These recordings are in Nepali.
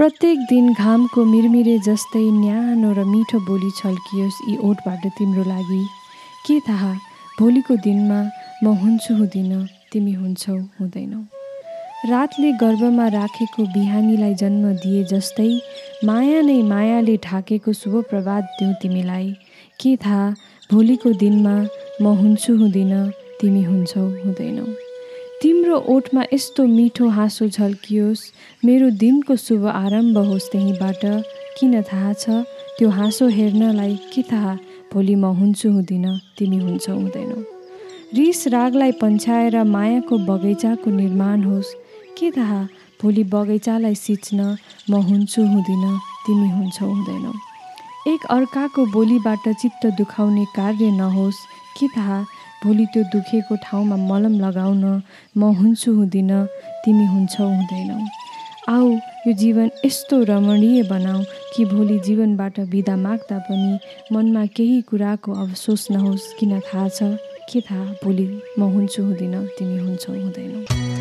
प्रत्येक दिन घामको मिरमिरे जस्तै न्यानो र मिठो बोली छल्कियोस् यी ओठबाट तिम्रो लागि। के थाहा भोलिको दिनमा म हुन्छु हुँदिन तिमी हुन्छौ हुँदैनौ। रातले गर्भमा राखेको बिहानीलाई जन्म दिए जस्तै माया नै मायाले ढाकेको शुभ प्रभात दिउँ तिमीलाई। के थाहा भोलिको दिनमा म हुन्छु हुँदिन तिमी हुन्छौ हुँदैनौ। तिम्रो ओठमा यस्तो मिठो हाँसो झल्कियोस्। मेरो दिनको शुभ आरम्भ होस् त्यहीँबाट। किन थाहा छ? त्यो हाँसो हेर्नलाई के थाहा? भोलि म हुन्छु हुँदिन तिमी हुन्छौ हुँदैनौ। रिस रागलाई पन्छाएर मायाको बगैँचाको निर्माण होस्। के थाहा? भोलि बगैँचालाई सिच्न म हुन्छु हुँदिन तिमी हुन्छौ हुँदैनौ। एक अर्काको बोलीबाट चित्त दुखाउने कार्य नहोस्। के थाहा? भोलि त्यो दुखेको ठाउँमा मलम लगाउन म हुन्छु हुँदिन तिमी हुन्छौ हुँदैनौ। आऊ यो जीवन यस्तो रमणीय बनाऊ कि भोलि जीवनबाट बिदा माग्दा पनि मनमा केही कुराको अवसोस नहोस् किन थाहा छ? के थाहा? भोलि म हुन्छु हुँदिन तिमी हुन्छौ हुँदैनौ।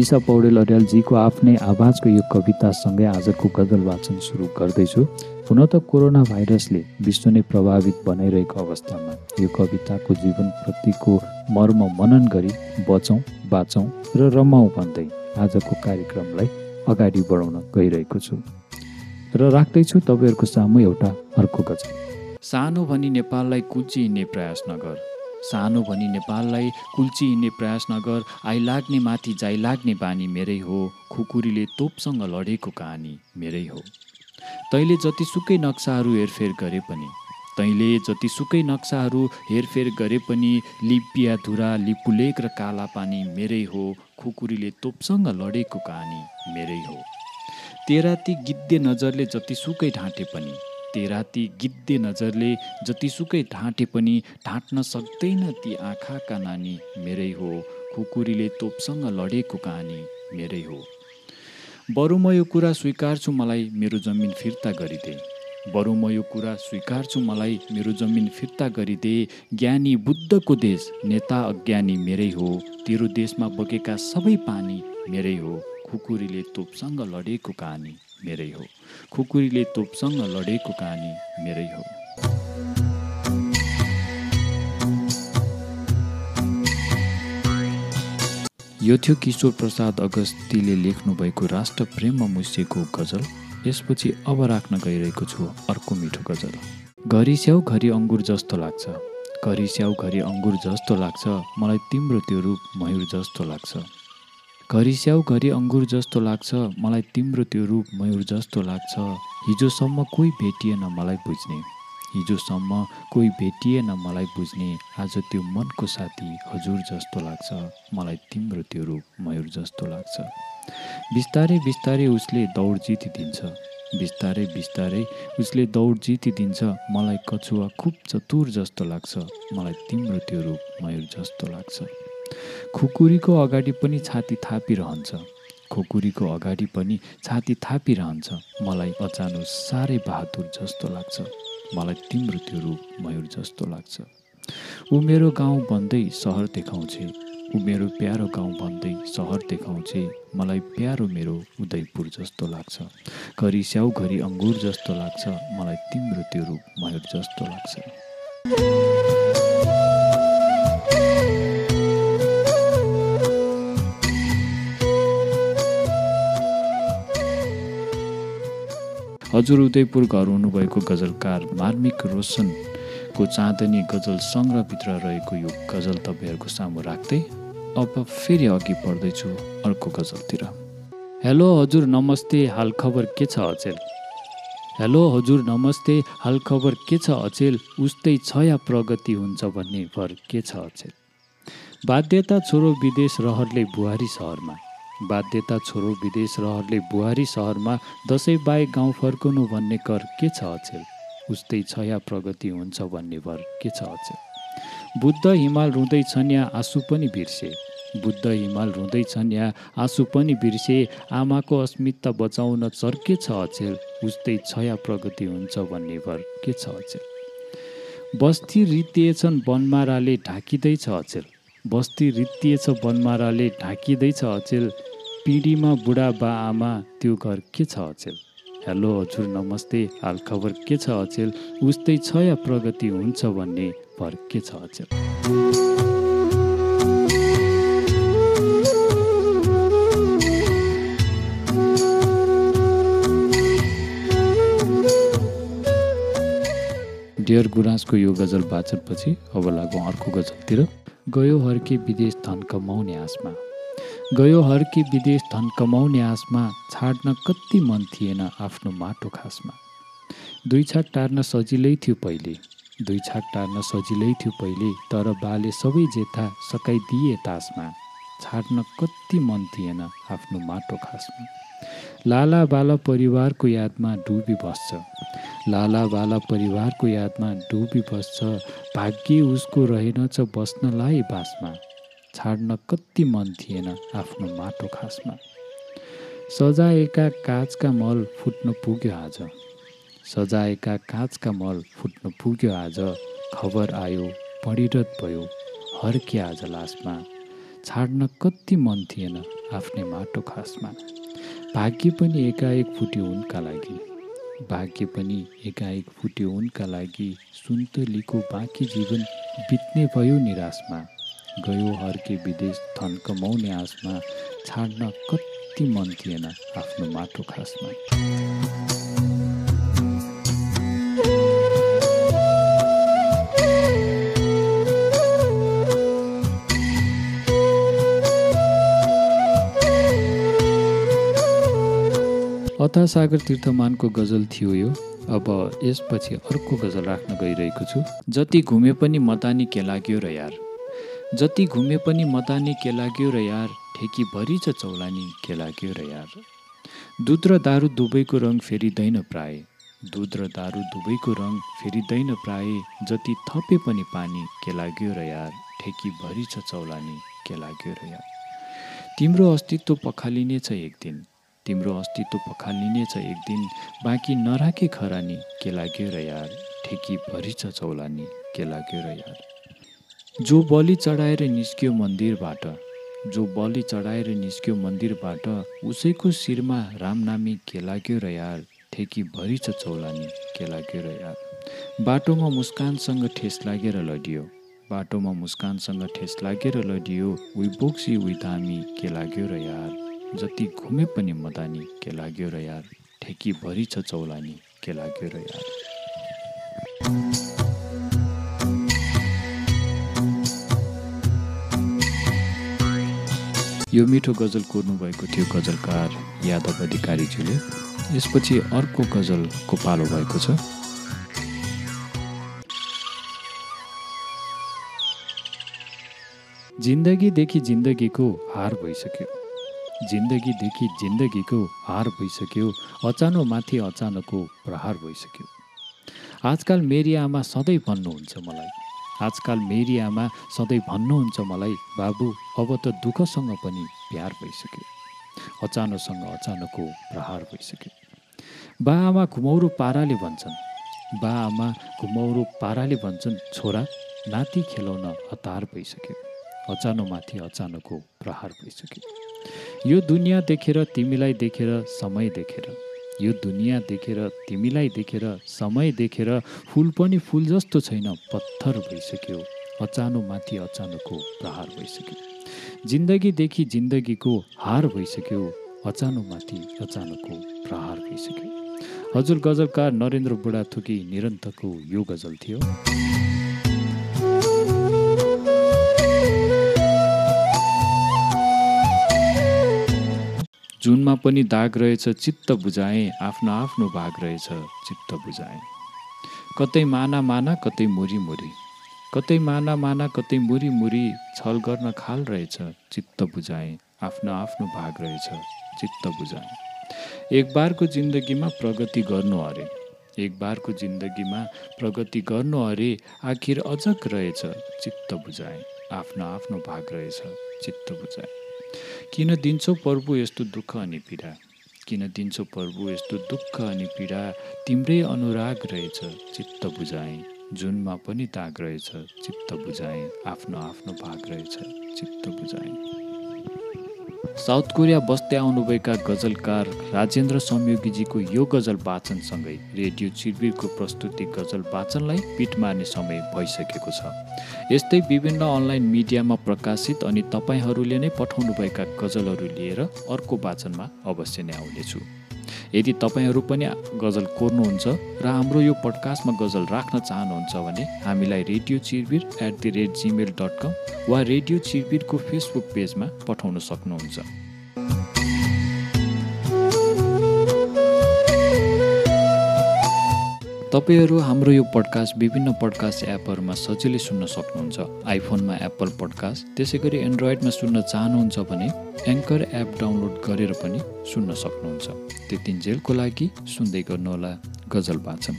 निशा पौडेल अर्यालजीको आफ्नै आवाजको यो कवितासँगै आजको गजल वाचन सुरु गर्दैछु। हुन त कोरोना भाइरसले विश्व नै प्रभावित बनाइरहेको अवस्थामा यो कविताको जीवनप्रतिको मर्म मनन गरी बचौँ बाँचौँ र रमाउँ भन्दै आजको कार्यक्रमलाई अगाडि बढाउन गइरहेको छु। र राख्दैछु तपाईँहरूको सामु एउटा अर्को गजल। सानो भनी नेपाललाई कुची हिँड्ने प्रयास नगर। सानो भनी नेपाललाई कुल्ची हिँड्ने प्रयास नगर आइलाग्ने माथि जाइलाग्ने बानी मेरै हो खुकुरीले तोपसँग लडेको कहानी मेरै हो। तैँले जतिसुकै नक्साहरू हेरफेर गरे पनि तैँले जतिसुकै नक्साहरू हेरफेर गरे पनि लिपिया धुरा लिपुलेक र काला पानी मेरै हो खुकुरीले तोपसँग लडेको कहानी मेरै हो। तेराती गिद्धे नजरले जतिसुकै ढाँटे पनि तेराती गिद्धे नजरले जतिसुकै ढाँटे पनि ढाँट्न सक्दैन ती आँखाका नानी मेरै हो। खुकुरीले तोपसँग लडेको कहानी मेरै हो। बरु म यो कुरा स्वीकार्छु मलाई मेरो जमिन फिर्ता गरिदे। बरु म यो कुरा स्वीकार्छु मलाई मेरो जमिन फिर्ता गरिदे। ज्ञानी बुद्धको देश नेता अज्ञानी मेरै हो। तेरो देशमा बगेका सबै पानी मेरै हो। खुकुरीले तोपसँग लडेको कहानी मेरै हो। खुकुरीले तोपसँग लडेको कहानी मेरै हो। यो थियो किशोर प्रसाद अगस्तीले लेख्नुभएको राष्ट्र प्रेममा मुसिएको गजल। यसपछि अब राख्न गइरहेको छु अर्को मिठो गजल। घरि स्याउ घरि अङ्गुर जस्तो लाग्छ। घरि स्याउ घरि अङ्गुर जस्तो लाग्छ। मलाई तिम्रो त्यो रूप मयुर जस्तो लाग्छ। घरि स्याउ घरि अङ्गुर जस्तो लाग्छ। मलाई तिम्रो त्यो रूप मयुर जस्तो लाग्छ। हिजोसम्म कोही भेटिएन मलाई बुझ्ने। हिजोसम्म कोही भेटिएन मलाई बुझ्ने। आज त्यो मनको साथी हजुर जस्तो लाग्छ। मलाई तिम्रो त्यो रूप मयुर जस्तो लाग्छ। बिस्तारै बिस्तारै उसले दौड जितिदिन्छ। बिस्तारै बिस्तारै उसले दौड जितिदिन्छ। मलाई कछुवा खुब चतुर जस्तो लाग्छ। मलाई तिम्रो त्यो रूप मयुर जस्तो लाग्छ। खुकुरीको अगाडि पनि छाती थापिरहन्छ। खुकुरीको अगाडि पनि छाती थापिरहन्छ। मलाई अचानो साह्रै बहादुर जस्तो लाग्छ। मलाई तिम्रो त्यो रूप मयुर जस्तो लाग्छ। ऊ मेरो गाउँ भन्दै सहर देखाउँछे। ऊ मेरो प्यारो गाउँ भन्दै सहर देखाउँछे। मलाई प्यारो मेरो उदयपुर जस्तो लाग्छ। घरि स्याउ घरि अङ्गुर जस्तो लाग्छ। मलाई तिम्रो त्यो रूप मयुर जस्तो लाग्छ। हजुर उदयपुर घर हुनुभएको गजलकार मार्मिक रोशनको चाँदनी गजल सङ्ग्रहभित्र रहेको यो गजल तपाईँहरूको सामु राख्दै अब फेरि अघि बढ्दैछु अर्को गजलतिर। हेलो हजुर नमस्ते हाल खबर के छ अचेल? हेलो हजुर नमस्ते हाल खबर के छ अचेल? उस्तै छ या प्रगति हुन्छ भन्ने भर के छ अचेल? बाध्यता छोरो विदेश रहरले बुहारी सहरमा। बाध्यता छोरो विदेश रहरले बुहारी सहरमा दसैँ बाहेक गाउँ फर्कनु भन्ने कर के छ अचेल? उस्तै छ या प्रगति हुन्छ भन्ने भर के छ अचेल? बुद्ध हिमाल रुँदैछन् या आँसु पनि बिर्से? बुद्ध हिमाल रुँदैछन् या आँसु पनि बिर्से? आमाको अस्मिता बचाउन चर्के छ अचेल? उस्तै छ या प्रगति हुन्छ भन्ने भर के छ अचेल? बस्ती रित्तिएछन् बनमाराले ढाकिँदैछ अचेल? बस्ती रित्तिएछ बनमाराले ढाकिँदैछ अचेल? पिँढीमा बुढा बा आमा त्यो घर के छ अचेल? हेलो हजुर नमस्ते हालखबर के छ अचेल? उस्तै छ या प्रगति हुन्छ भन्ने भर के छ अचेल? डियर गुराँसको यो गजल वाचनपछि अब लागौँ अर्को गजलतिर। गयो हर्के विदेश धन कमाउने आसमा गयो हर्के विदेश धन कमाउने आसमा छाड्न कति मन थिएन आफ्नो माटो खासमा। दुई छाक टार्न सजिलै थियो पहिले दुई छाक टार्न सजिलै थियो पहिले तर बाले सबै जेथा सकाइदिए तासमा छाड्न कति मन थिएन आफ्नो माटो खासमा। लाला बाला परिवारको यादमा डुबी बस्छ लाला बाला परिवारको यादमा डुबी बस्छ भाग्य उसको रहेनछ बस्नलाई बासमा। छाड्न कति मन थिएन आफ्नो माटो खासमा। सजाएका काँचका मल फुट्न पुग्यो आज। सजाएका काँचका मल फुट्न पुग्यो आज। खबर आयो पढिरत भयो हर्के आज लासमा। छाड्न कति मन थिएन आफ्नै माटो खासमा। भाग्य पनि एकाएक फुट्यो उनका लागि। भाग्य पनि एकाएक फुट्यो उनका लागि। सुन्तलीको बाँकी जीवन बित्ने भयो निराशमा। गयो हर्के विदेश धन कमाउने आसमा छाड्न कति मन थिएन आफ्नो माटो खासमा। अथा सागर तीर्थमानको गजल थियो यो। अब यसपछि अर्को गजल राख्न गइरहेको छु। जति घुमे पनि मतानी के लाग्यो र यार। जति घुमे पनि मतानी के लाग्यो र यार ठेकीभरि छ चौलानी के लाग्यो र यार? दुध र दारू दुवैको रङ फेरिँदैन प्राय। दुध र दारू दुवैको रङ फेरिँदैन प्राय। जति थपे पनि पानी के लाग्यो र यार? ठेकीभरि छ चौलानी के लाग्यो र यार? तिम्रो अस्तित्व पखालिने छ एक दिन तिम्रो अस्तित्व पखालिनेछ एक दिन बाँकी नराखे खरानी के लाग्यो र यार? ठेकी भरि छ चौलानी के लाग्यो र यार? जो बलि चढाएर निस्क्यो मन्दिरबाट जो बलि चढाएर निस्क्यो मन्दिरबाट उसैको शिरमा रामनामी के लाग्यो र यार ठेकी भरि छ चौलानी के लाग्यो र यार बाटोमा मुस्कानसँग ठेस लागेर लडियो। बाटोमा मुस्कानसँग ठेस लागेर लडियो उही बोक्सी उही धामी के लाग्यो र यार जति घुमे पनि मदानी के लाग्यो र यार ठेकी भरि छ चौलानी के लाग्यो र यार यो मिठो गजल कोर्नु भएको थियो गजलकार यादव अधिकारीज्यूले। यसपछि अर्को गजलको पालो भएको छ। जिन्दगीदेखि जिन्दगीको हार भइसक्यो। जिन्दगीदेखि जिन्दगीको हार भइसक्यो। अचानो माथि अचानकको प्रहार भइसक्यो। आजकल मेरी आमा सधैँ भन्नुहुन्छ मलाई। आजकल मेरी आमा सधैँ भन्नुहुन्छ मलाई बाबु अब त दुःखसँग पनि प्यार भइसक्यो। अचानोसँग अचानकको प्रहार भइसक्यो। बा आमा घुमौरो पाराले भन्छन्। बा आमा घुमौरो पाराले भन्छन् छोरा नाति खेलाउन हतार भइसक्यो। अचानोमाथि अचानकको प्रहार भइसक्यो। यो दुनियाँ देखेर तिमीलाई देखेर समय देखेर यो दुनियाँ देखेर तिमीलाई देखेर समय देखेर फुल पनि फुल जस्तो छैन पत्थर भइसक्यो अचानो माथि अचानकको प्रहार भइसक्यो। जिन्दगीदेखि जिन्दगीको हार भइसक्यो अचानो माथि अचानकको प्रहार भइसक्यो। हजुर गजलकार नरेन्द्र बुढाथोकी निरन्तरको यो गजल थियो। जुनमा पनि दाग रहेछ चित्त बुझाएँ आफ्नो आफ्नो भाग रहेछ चित्त बुझाएँ। कतै माना माना कतै मुरी मुरी। कतै माना माना कतै मुरी मुरी छल गर्न खाल रहेछ चित्त बुझाएँ आफ्नो आफ्नो भाग रहेछ चित्त बुझाएँ। एक बारको जिन्दगीमा प्रगति गर्नु अरे। एक बारको जिन्दगीमा प्रगति गर्नु अरे आखिर अझक रहेछ चित्त बुझाएँ आफ्नो आफ्नो भाग रहेछ चित्त बुझाएँ। किन दिन्छौ प्रभु यस्तो दुःख अनि पीडा? किन दिन्छौ प्रभु यस्तो दुःख अनि पीडा? तिम्रै अनुराग रहेछ चित्त बुझाएँ। जुनमा पनि दाग रहेछ चित्त बुझाएँ। आफ्नो आफ्नो भाग रहेछ चित्त बुझाएँ। साउथ कोरिया बस्दै आउनुभएका गजलकार राजेन्द्र संयोगीजीको यो गजल वाचनसँगै रेडियो चिरबिरको प्रस्तुति गजल वाचनलाई पिट मार्ने समय भइसकेको छ। यस्तै विभिन्न अनलाइन मिडियामा प्रकाशित अनि तपाईँहरूले नै पठाउनुभएका गजलहरू लिएर अर्को वाचनमा अवश्य नै आउनेछु। यदि तपाईँहरू पनि गजल कोर्नुहुन्छ र हाम्रो यो पडकास्टमा गजल राख्न चाहनुहुन्छ भने हामीलाई radio Chirbir at the rate Gmail dot com वा रेडियो चिरबिरको फेसबुक पेजमा पठाउन सक्नुहुन्छ। तपाईँहरू हाम्रो यो पडकास्ट विभिन्न पडकास्ट एपहरूमा सजिलै सुन्न सक्नुहुन्छ। आइफोनमा एप्पल पडकास्ट त्यसै गरी एन्ड्रोइडमा सुन्न चाहनुहुन्छ भने एङ्कर एप डाउनलोड गरेर पनि सुन्न सक्नुहुन्छ। त्यतिन्जेलको लागि सुन्दै गर्नुहोला। गजल वाचन।